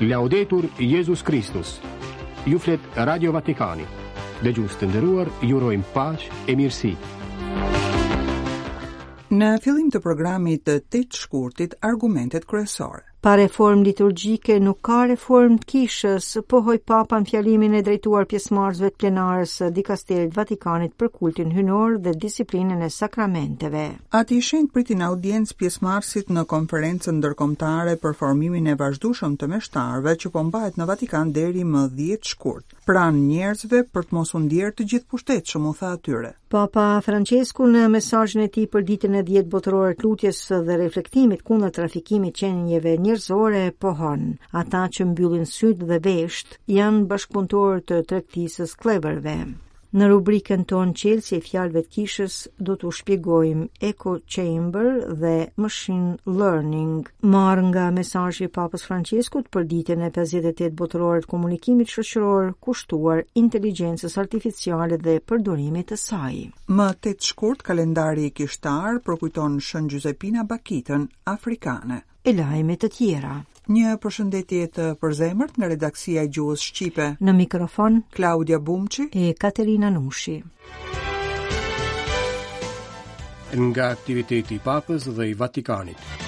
Laudetur Jezus Kristus Ju flet Radio Vatikani Dëgjues të nderuar, ju urojmë paqe e mirësi Në fillim të programit të tetë shkurtit argumentet kryesore Pa reformë liturgjike nuk ka reformë të kishës, pohoi papa në fjalimin e drejtuar pjesëmarrësve të plenarës së dikasterit të Vatikanit për kultin hyjnor dhe disiplinën e sakramenteve. Ati i shenjtë priti në audiencë pjesëmarrësit në konferencën ndërkombëtare për formimin e vazhdueshëm të meshtarëve që po mbahet në Vatikan deri më 10 shkurt. pranë njerëzve për të mos u ndjerë të gjithëpushtetshëm, u tha atyre. Papa Françesku në mesazhin e tij për ditën e 10 botërore të lutjes dhe reflektimit kundër trafikimit të qenieve njerëzore pohon, ata që mbyllin sytë dhe veshët janë bashkëpunëtorë të tregtisë së skllevërve. Në rubrikën tonë Çelësi i fjalëve të kishës do të shpjegojmë Echo Chamber dhe Machine Learning, Marrë nga mesazhi i Papës Françeskut për ditën e 58 botërore të komunikimit shoqëror kushtuar inteligjencës artificiale dhe përdorimit të saj. Më 8 shkurt kalendari kishtar përkujton Shën Xhuzepina Bakitën afrikane. E lajme të tjera. Një përshëndetje të përzemërt nga redaksia e Gjuhës Shqipe. Në mikrofon Klaudia Bumçi e Katerina Nushi. Nga aktiviteti i Papës dhe i Vatikanit.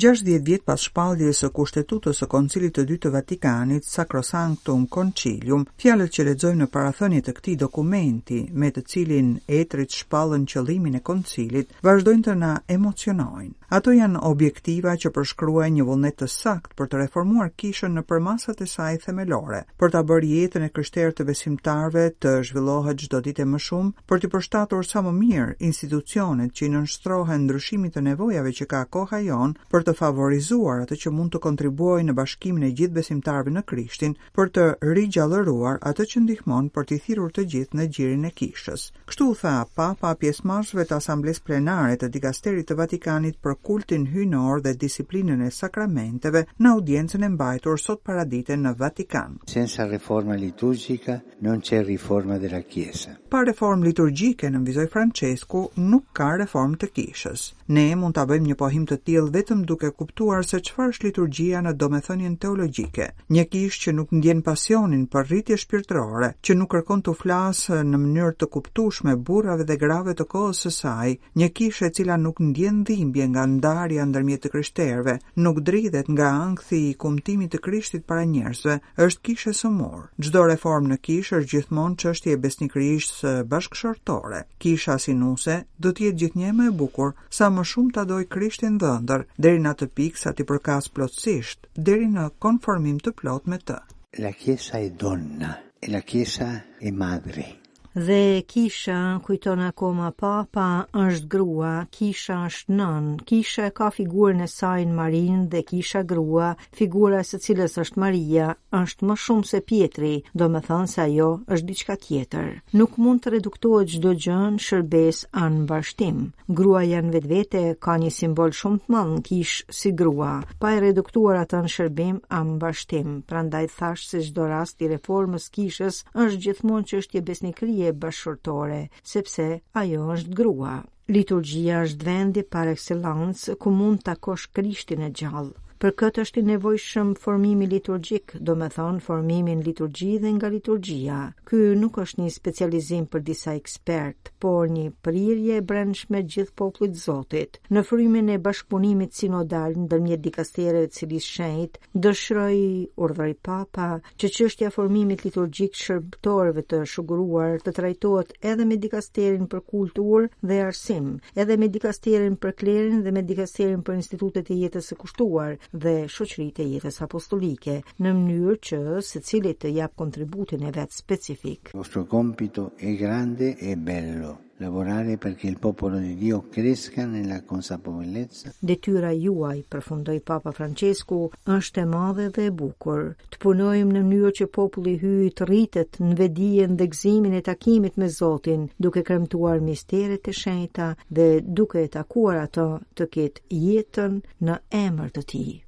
60 vjet pas shpalljes së Kushtetutës së Koncilit të Dytë të Vatikanit, Sacrosanctum Concilium, fjalët që lexojmë në parathënien e këtij dokumenti, me të cilin etërit shpallën qëllimin e Koncilit, vazhdojnë të na emocionojnë. Ato janë objektiva që përshkruajnë një vullnet të saktë për të reformuar kishën në përmasat e saj themelore, për ta bërë jetën e krishterë të besimtarëve të zhvillohet çdo ditë e më shumë, për t'i përshtatur sa më mirë institucionet që i nënshtrohen ndryshimit të nevojave që ka koha jonë, për të favorizuar atë që mund të kontribuojë në bashkimin e gjithë besimtarëve në Krishtin, për të rigjallëruar atë që ndihmon për t'i thirrur të gjithë në gjirin e kishës. Kështu u tha Papa pjesëmarrësve të Asamblesë Plenare të Dikasterit të Vatikanit për kultin hyjnor dhe disiplinën e sakramenteve në audiencën e mbajtur sot paradite në Vatikan. Senza riforma liturgica non c'è riforma della Chiesa. Pa reformë liturgjike, nënvizoi Françesku, nuk ka reformë të Kishës. Ne mund ta bëjmë një pohim të tillë vetëm duke kuptuar se çfarë është liturgjia në domethënien teologjike. Një kishë që nuk ndjen pasionin për rritje shpirtërore, që nuk kërkon t'u flasë në mënyrë të kuptueshme burrave dhe grave të kohës së saj, një kishë e cila nuk ndjen dhimbje nga ndarja ndërmjet të krishterëve, nuk dridhet nga ankthi i kumtimit të Krishtit para njerëzve, është kishë e sëmurë. Çdo reformë në kishë është gjithmonë çështje e besnikërisë bashkëshortore. Kisha si nuse do të jetë gjithnjë e më e bukur, sa më shumë ta dojë Krishtin dhëndër, deri në atë pikë sa t'i përkasë plotësisht, deri në konformim të plotë me të. La chiesa è donna e la chiesa è madre. Dhe Kisha, kujton akoma Papa, është grua, Kisha është nënë, Kisha ka figurën e saj në Marinë dhe Kisha grua, Figura e së cilës është Maria është më shumë se Pjetri, domethënë se ajo është diçka tjetër. Nuk mund të reduktohet çdo gjë në shërbesë a në mbarështim. Gruaja në vetvete ka një simbol shumë të madh në kishë si grua, pa e reduktuar atë në shërbim a në mbarështim. Prandaj thashë se çdo rast i reformës kishës është gjithmonë çështje besnikërie bashkëshortore, sepse ajo është grua. Liturgjia është vendi par excellence ku mund të takosh Krishtin e gjallë. Për këtë është i nevojshëm formimi liturgjik, domethënë formimi në liturgji dhe nga liturgjia. Ky nuk është një specializim për disa ekspertë, por një prirje e brendshme gjithë popullit Zotit. Në frymin e bashkëpunimit sinodal ndërmjet dikastereve të Selisë Shenjtë, dëshiroj, urdhëroi papa, që çështja e formimit liturgjik të shërbëtorëve të shuguruar të trajtohet edhe me dikasterin për kulturë dhe arsim, edhe me dikasterin për klerin dhe me dikasterin për institutet e jetës së kushtuar dhe shoqëritë e jetës apostolike, në mënyrë që secili të japë kontributin e vet specifik. Vostro compito è grande e bello. Lavorare perché il popolo di Dio cresca nella consapevolezza. Detyra juaj, përfundoi Papa Françesku, është e madhe dhe e bukur. Të punojmë në mënyrë që populli i Hyjit të rritet në vetëdijen dhe gëzimin e takimit me Zotin, duke kremtuar misteret e shenjta dhe duke e takuar atë të ketë jetën në emër të Tij.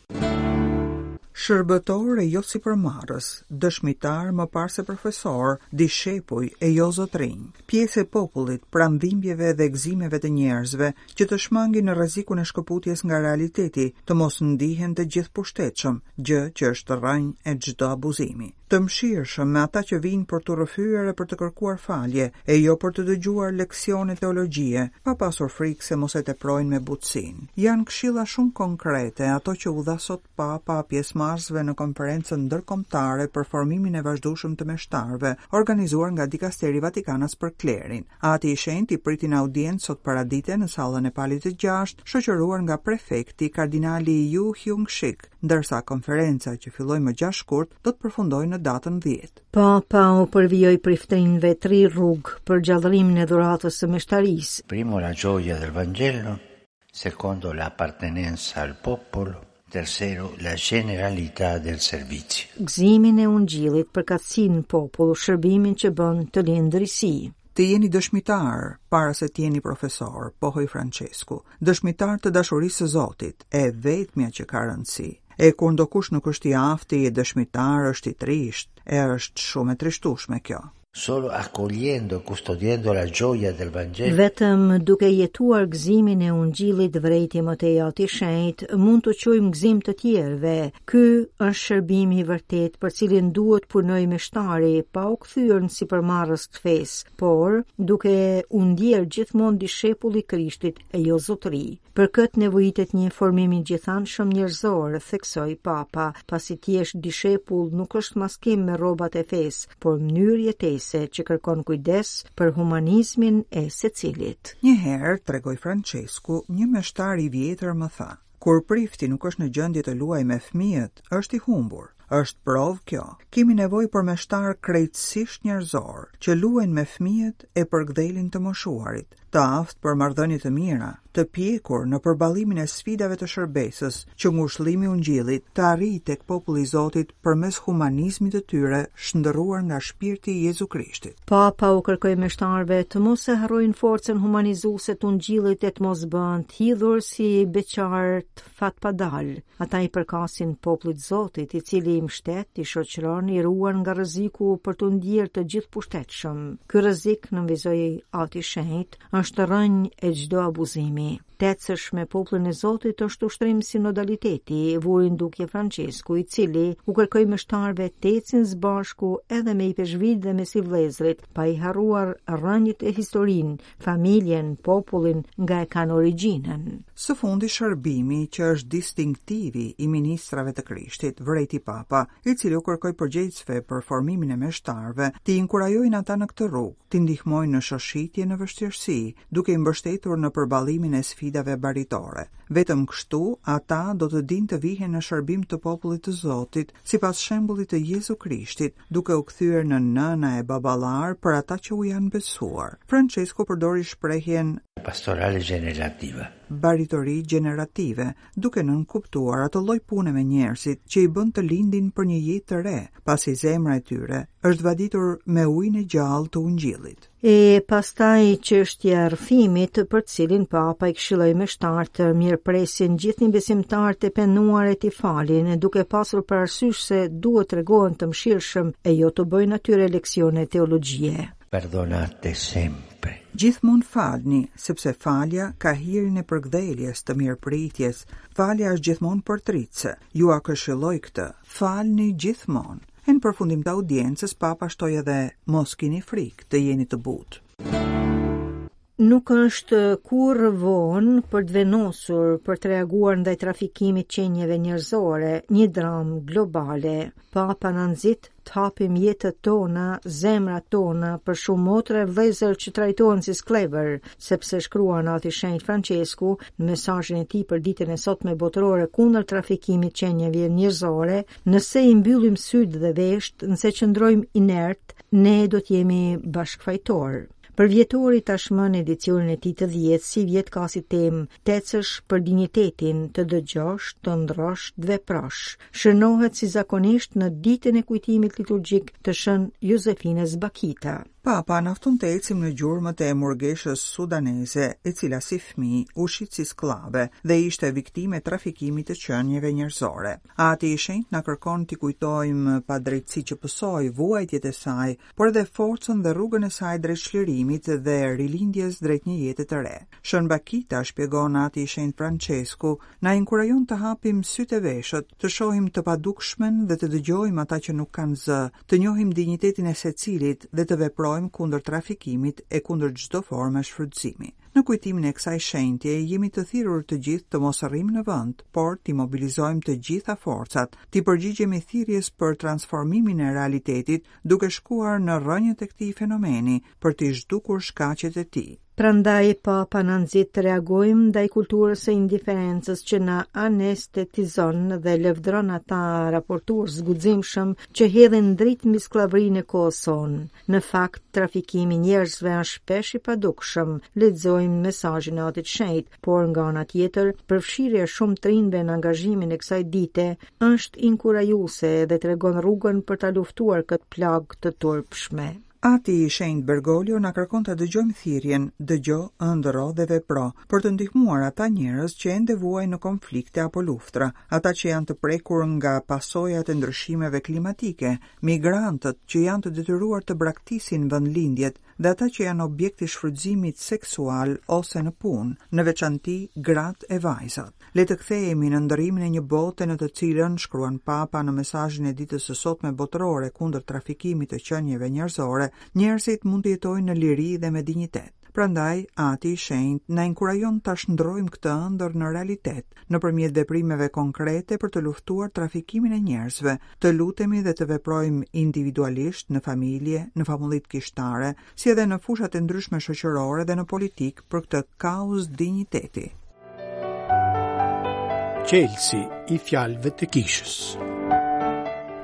Shërbëtorë e jo sipërmarrës, dëshmitarë më parë se profesorë, dishepuj e jo zotërinj, pjesë e popullit, pranë dhimbjeve dhe gëzimeve të njerëzve, që të shmangin rrezikun e shkëputjes nga realiteti, të mos ndihen të gjithëpushtetshëm, gjë që është rrënjë e çdo abuzimi. të mëshirshëm me ata që vijnë për t'u rrëfyer e për të kërkuar falje, e jo për të dëgjuar leksione teologjie, pa pasur frikë se mos e teprojnë me butësinë. Janë këshilla shumë konkrete ato që u dha sot Papa pjesëmarrësve në konferencën ndërkombëtare për formimin e vazhdueshëm të meshtarëve, organizuar nga Dikasteri Vatikanas për Klerin. Ati i Shenjtë i priti në audiencë sot paradite në sallën e Palit të Gjashtë, shoqëruar nga prefekti, kardinali You Heung-sik, ndërsa konferenca, që filloi më gjashtë shkurt, do të përfundojë në datën dhjetë. Papa u përvijoi priftinjve tri rrugë për gjallërimin e dhuratës së meshtarisë. Primo la gioia del Vangelo Secondo l'appartenenza al popolo, terzo la generatività del servizio. Gëzimin e ungjillit, përkatësinë në popull, shërbimin që bën të lindë risi. Të jeni dëshmitarë, para se të jeni profesorë, pohoi Françesku, dëshmitarë të dashurisë së Zotit, e vetmja që ka rëndësi. E kur ndokush nuk është i aftë të jetë dëshmitar, është i trishtë, është shumë e trishtueshme kjo. Solo accogliendo e custodiendo la gioia del Vangelo. Vetëm duke jetuar gëzimin e Ungjillit vërejti më tej Ati i Shenjtë, mund t'u çojmë gëzim të tjerëve. Ky është shërbimi i vërtetë për të cilin duhet të punojë meshtari, pa u kthyer në sipërmarrës të fesë, por duke u ndier gjithmonë dishepull i Krishtit Jo zotëri, për këtë nevojitet një formim i gjithanshëm njerëzor, theksoi Papa, pasi të jesh dishepull nuk është maskim me rrobat e fesë, por mënyrë jetese që kërkon kujdes për humanizmin e secilit. Një herë, tregoi Françesku, një meshtar i vjetër më tha, Kur prifti nuk është në gjendje të luajë me fëmijët, është i humbur. Është provë kjo. Kemi nevojë për meshtarë krejtësisht njerëzorë, që luajnë me fëmijët e përkdhelin të moshuarit, të aftë për marrëdhënie të mira, të pjekur në përballimin e sfidave të shërbesës, që ngushëllimi i Ungjillit të arrijë tek populli i Zotit përmes humanizmit të tyre, shndërruar nga shpirti i Jezu Krishtit. Papa u kërkoi meshtarëve të mos e harrojnë forcën humanizuese të ungjillit e të mos bëhen të hidhur si beqarët fatpadalë. Ata i përkasin popullit të Zotit, i cili i mbështet, i shoqëron, i ruan nga rreziku për t'u ndier të gjithëpushtetshëm. Ky rrezik, nënvizoi Ati i Shenjtë, është rrënjë e çdo abuzimi. Të ecësh me popullin e Zotit është ushtrim sinodaliteti, vuri në dukje Françesku, i cili u kërkoi meshtarëve të ecin së bashku edhe me ipeshkvijtë dhe me sivëllezërit, pa i harruar rrënjët e historinë, familjen, popullin nga e kanë origjinën. Së fundi shërbimi që është distinktivi i ministrave të Krishtit, vërejti Papa, i cili u kërkoi përgjegjësve për formimin e meshtarëve, t'i inkurajojnë ata në këtë rrugë, t'i ndihmojnë në shoshitje në vështirësi, duke i mbështetur në përballimin e sfidave baritore. Vetëm kështu, ata do të dinë të vihen në shërbim të popullit të Zotit, sipas shembullit të Jezu Krishtit, duke u kthyer në nëna e baballarë për ata që u janë besuar. Françesku përdori shprehjen pastorale generativa, baritori gjenerative, duke nënkuptuar atë lloj pune me njerëzit që i bën të lindin për një jetë të re, pasi zemra e tyre është vaditur me ujin e gjallë të ungjillit. E pastaj çështja e rrëfimit për të cilin Papa i këshilloi meshtarët të mirëpresin gjithnjë besimtarët e penduar e t'i falin, duke pasur parasysh se duhet tregohen të mëshirshëm e jo t'u bëjnë atyre leksione teologjie. Perdonate sempre. Gjithmonë falni, sepse falja ka hirin e përkëdheljes të mirëpritjes. Falja është gjithmonë përtëritëse. Jua këshilloj këtë. Falni gjithmonë. E në përfundim të audiencës, Papa shtoi edhe mos kini frikë, të jeni të butë. Nuk është kurrë vonë për të vendosur për të reaguar ndaj trafikimit të qenieve njerëzore, një dramë globale. Papa na nxit të hapim jetët tona, zemrat tona për shumë motra e vëllezër që trajtohen si skllevër, sepse shkruan Ati i Shenjtë Françesku në mesazhin e tij për ditën e sotme botërore kundër trafikimit të qenieve njerëzore, Nëse i mbyllim sytë dhe veshët, nëse qëndrojmë inertë, ne do të jemi bashkëfajtorë. Përvjetori tashmë në edicionin e tij të 10, sivjet ka si temë Të ecësh për dinjitetin, të dëgjosh, të ëndërrosh, të veprosh. Shënohet si zakonisht në ditën e kujtimit liturgjik të Shën Jozefinës Bakita. Papa na fton të ecim në gjurmët e murgeshës sudaneze, e cila si fëmijë u shit si skllave dhe ishte viktimë e trafikimit të qenieve njerëzore. Ati i Shenjtë na kërkon t'i kujtojmë padrejtësitë që pësoi, vuajtjet e saj, por edhe forcën dhe rrugën e saj drejt çlirimit dhe rilindjes drejt një jete të re. Shën Bakita, shpjegon Ati i Shenjtë Françesku, na inkurajon të hapim sytë e veshët, të shohim të padukshmen dhe të dëgjojmë ata që nuk kanë zë, të njohim dinjitetin e secilit dhe të veprojmë kundër trafikimit e kundër çdo forme shfrytëzimi. Në kujtimin e kësaj shenjteje, jemi të thirrur të gjithë të mos rrimë në vend, por t'i mobilizojmë të gjitha forcat, t'i përgjigjemi thirrjes për transformimin e realitetit, duke shkuar në rrënjët e këtij fenomeni, për t'i zhdukur shkaqet e tij. Prandaj Papa na nxit të reagojmë ndaj kulturës së indiferencës që na anestetizon dhe lëvdëron ata reporterë të guximshëm që hedhin dritë mbi skllavërinë e kohës sonë. Në fakt, trafikimi i njerëzve është shpesh i padukshëm. Lexojmë në mesazhin e Atit të Shenjtë, por nga ana tjetër, përfshirja e shumë të rinjve në angazhimin e kësaj dite është inkurajuese dhe tregon rrugën për ta luftuar këtë plagë të turpshme. Ati i Shenjtë Bergolio na kërkon të dëgjojmë thirrjen, dëgjo, ëndërro dhe vepro, për të ndihmuar ata njerëz që ende vuajnë në konflikte apo luftëra, ata që janë të prekur nga pasojat e ndryshimeve klimatike, migrantët që janë të detyruar të braktisin vendlindjet dhe ata që janë objekt i shfrytëzimit seksual ose në punë, në veçanti gratë e vajzat. Le të kthehemi në ëndërrimin e një bote në të cilën, shkruan Papa në mesazhin e ditës së sotme botërore kundër trafikimit të qenieve njerëzore, njerëzit mund të jetojnë në liri dhe me dinjitet. Prandaj, Ati i Shenjtë na inkurajon ta shndërrojmë këtë ëndërr në realitet, nëpërmjet veprimeve konkrete për të luftuar trafikimin e njerëzve, të lutemi dhe të veprojmë individualisht, në familje, në famullitë kishtare, si edhe në fushat e ndryshme shoqërore dhe në politikë për këtë kauzë dinjiteti. Çelësi i fjalëve të kishës.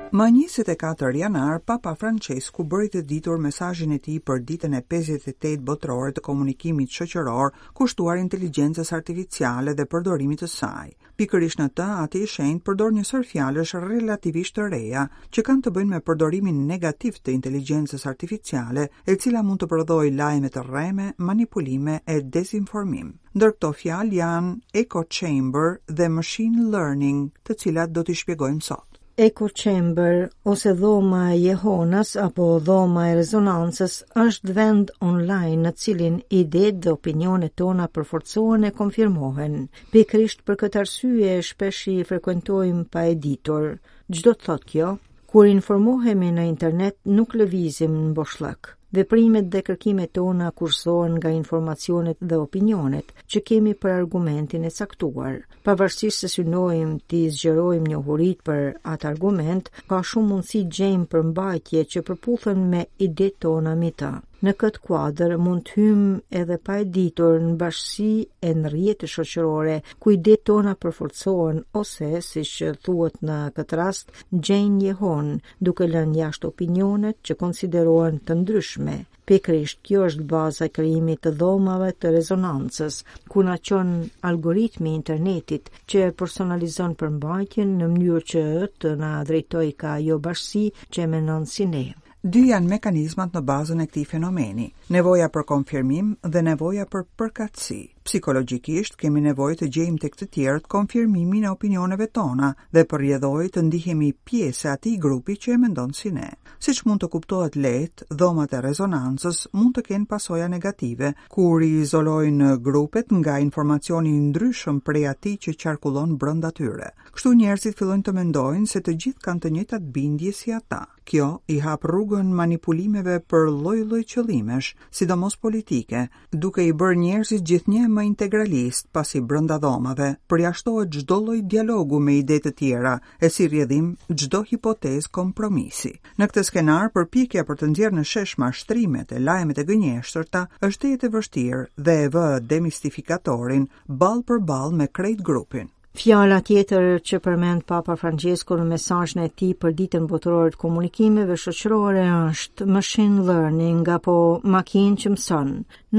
Më 24 janar, Papa Francesku bëri të ditur mesazhin e tij për ditën e 58 botërore të komunikimit shoqëror, kushtuar inteligjencës artificiale dhe përdorimit të saj. Pikërisht në të, ati i shenjtë përdor një sërë fjalësh relativisht të reja, që kanë të bëjnë me përdorimin negativ të inteligjencës artificiale, e cila mund të prodhojë lajme të rreme, manipulime e dezinformim. Ndër këto fjalë janë echo chamber dhe machine learning, të cilat do t'i shpjegojmë sot. Echo Chamber ose dhoma e jehonës apo dhoma e rezonancës është vend online në cilin idetë dhe opinionet tona përforcohen e konfirmohen. Pikërisht për këtë arsye shpesh i frekuentojmë pa e ditur. Ç'do të thotë kjo? Kur informohemi në internet, nuk lëvizim në boshllëk. Veprimet dhe kërkimet tona kushtëzohen nga informacionet dhe opinionet që kemi për argumentin e caktuar. Pavarësisht se synojmë t'i zgjerojmë njohuritë për atë argument, ka shumë mundësi gjejmë përmbajtje që përputhen me idetë tona mbi të. Në këtë kuadër mund të hyjmë edhe pa e ditur në bashkësi e në rrjete shoqërore, ku idetë tona përforcohen ose, siç thuhet në këtë rast, gjejnë jehonë, duke lënë jashtë opinionet që konsiderohen të ndryshme. Pikërisht kjo është baza e krijimit të dhomave të rezonancës, ku na çon algoritmi i internetit që personalizon përmbajtjen në mënyrë që të na drejtojë kah ajo bashkësi që e mendon si ne. Dy janë mekanizmat në bazën e këtij fenomeni, nevoja për konfirmim dhe nevoja për përkatësi. Psikologjikisht kemi nevojë të gjejmë tek të tjerët konfirmimin e opinioneve tona dhe për rrjedhojë të ndihemi pjesë e atij grupi që e mendon si ne. Siç mund të kuptohet lehtë, dhomat e rezonancës mund të kenë pasoja negative, kur i izolojnë grupet nga informacioni i ndryshëm prej atij që qarkullon brenda tyre. Kështu njerëzit fillojnë të mendojnë se të gjithë kanë të njëjtat bindje si ata. Kjo i hap rrugën manipulimeve për lloj-lloj qëllimesh, sidomos politike, duke i bërë njerëzit gjithnjë më integralistë, pasi brenda dhomave përjashtohet çdo lloj dialogu me ide të tjera e si rrjedhim çdo hipotezë kompromisi. Në këtë skenar, përpjekja për të nxjerrë në shesh mashtrimet e lajmet e gënjeshtërta është tejet e vështirë dhe e vë demistifikatorin ballë për ballë me krejt grupin. Fjala tjetër që përmend Papa Francesco në mesazhin e tij për ditën botërore të komunikimeve shoqërore është machine learning apo makinë që mëson.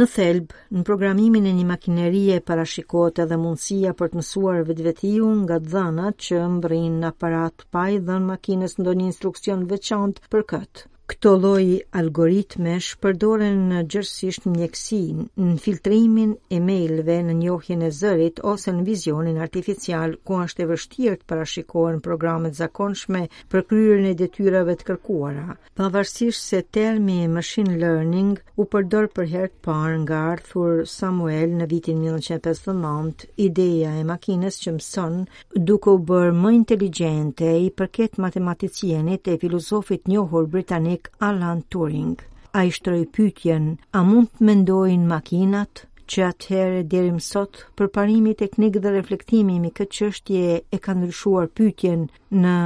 Në thelb, në programimin e një makinerie parashikohet edhe mundësia për të mësuar vetvetiu nga të dhënat që mbërrin në aparat pa i dhënë makinës ndonjë instruksion të veçantë për këtë. Këto lloj algoritmesh përdoren gjerësisht në mjekësi, në filtrimin e maileve, në njohjen e zërit ose në vizionin artificial, ku është e vështirë të parashikohen programe të zakonshme për kryerjen e detyrave të kërkuara. Pavarësisht se termi machine learning u përdor për herë të parë nga Arthur Samuel në vitin 1959, ideja e makinës që mëson duke u bërë më inteligjente, i përket matematicienit e filozofit të njohur britanik Alan Turing. Ai shtroi pyetjen, a mund të mendojnë makinat? Që atëherë deri më sot, përparimi teknik dhe reflektimi mbi këtë çështje e ka ndryshuar pyetjen në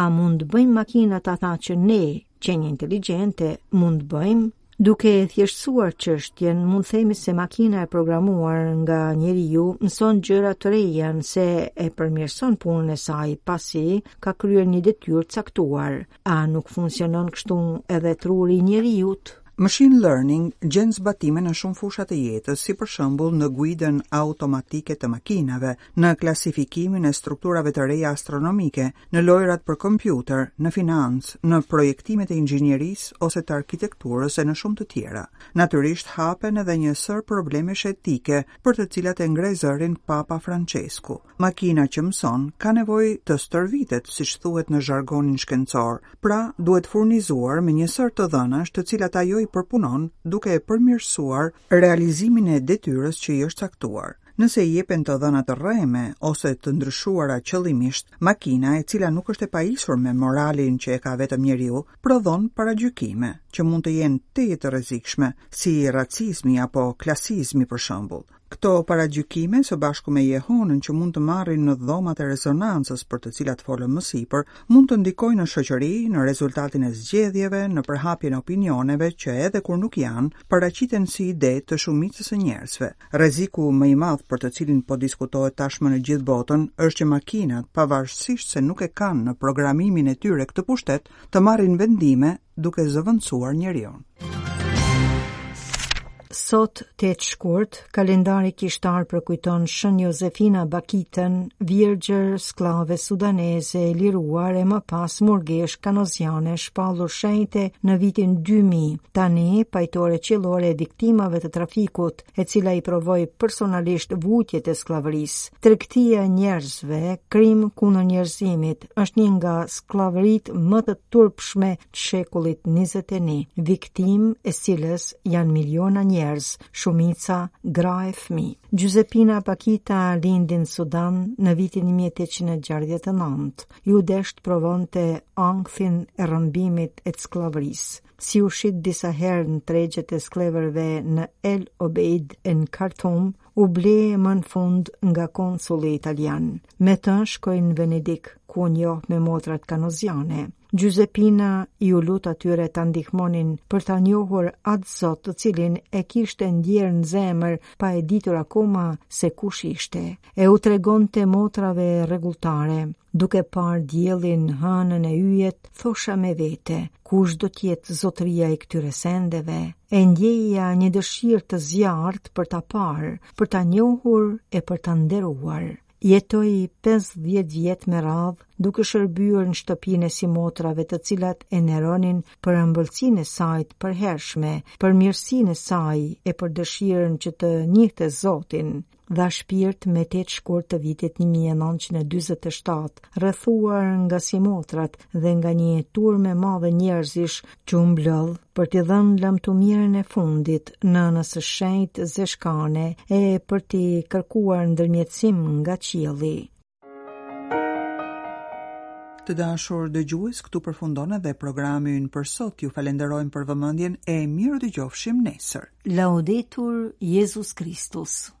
a mund të bëjnë makinat atë që ne Qenie inteligjente mund të bëjmë? Duke e thjeshtësuar çështjen, mund të themi se makina e programuar nga njeriu mëson gjëra të reja nëse e përmirëson punën e saj pasi ka kryer një detyrë të caktuar. A nuk funksionon kështu edhe truri i njeriut? Machine Learning gjen zbatime në shumë fusha të jetës, si për shembull në guidën automatike të makinave, në klasifikimin e strukturave të reja astronomike, në lojërat për kompjuter, në financë, në projektimet e inxhinierisë ose të arkitekturës e në shumë të tjera. Natyrisht hapen edhe një sërë problemesh etike, për të cilat e ngre zërin Papa Françesku. Makina që mëson ka nevojë të stërvitet, siç thuhet në zhargonin shkencor, pra duhet furnizuar me një sërë të dhënash të cilat ajo i përpunon duke e përmirësuar realizimin e detyrës që i është caktuar. Nëse i jepen të dhëna të rreme ose të ndryshuara qëllimisht, makina e cila nuk është e pajisur me moralin që e ka vetëm njeriu, prodhon paragjykime, që mund të jenë tejet të rrezikshme, si racizmi apo klasizmi për shembull. Këto paragjykime, së bashku me jehonën që mund të marrin në dhomat e rezonancës për të cilat folëm më sipër, mund të ndikojnë në shoqëri, në rezultatin e zgjedhjeve, në përhapjen e opinioneve që edhe kur nuk janë, paraqiten si ide të shumicës së njerëzve. Rreziku më i madh për të cilin po diskutohet tashmë në gjithë botën është që makinat, pavarësisht se nuk e kanë në programimin e tyre këtë pushtet, të marrin vendime duke zëvendësuar njeriun. Sot, 8 shkurt, kalendari kishtar përkujton Shën Jozefina Bakitën, virgjër, skllave sudaneze, e liruar e më pas murgeshë kanosiane, shpallur shenjte në vitin 2000. Tani, pajtore qiellore e viktimave të trafikut, e cila i provoi personalisht vuajtjet e skllavërisë. Tregtia e njerëzve, krim kundër njerëzimit, është një nga skllavëritë më të turpshme të shekullit 21, viktimë e cilës janë miliona njerëz, shumica gra e fëmijë. Xhuzepina Bakita lindi në Sudan në vitin 1869. Iu desh të provonte ankthin e rrëmbimit e skllavërisë. si u shit disa herë në tregjet e skllevërve në El Obeid e në Kartum, u ble më në fund nga konsulli italian. Me të shkoi në Venedik, ku u njoh me motrat kanosiane. Xhuzepina iu lut atyre ta ndihmonin për ta njohur atë Zot të cilin e kishte ndjerë në zemër pa e ditur akoma se kush ishte. E u tregonte motrave rregulltare. Duke parë diellin, hënën e yjet, thosha me vete, kush do të jetë zotëria i këtyre sendeve? E ndjeja një dëshirë të zjarrtë për ta parë, për ta njohur e për ta nderuar. Jetoi 50 vjet me radhë, duke shërbyer në shtëpinë e simotrave të cilat e nderonin për ëmbëlsinë e saj të përhershme, për mirësinë e saj e për dëshirën që të njihte Zotin. dha shpirt më tetë shkurt të vitit një mijë e nëntëqind e dyzet e shtatë, rrethuar nga simotrat dhe nga një turmë e madhe njerëzish që u mblodh për t'i dhënë lamtumirën e fundit Nënës së Shenjtë Zeshkane e për t'i kërkuar ndërmjetësim nga qielli. Të dashur dëgjues, këtu përfundon edhe programi ynë për sot. Ju falenderojmë për vëmendjen e mirudëgjofshim nesër. Laudetur Jezus Kristus.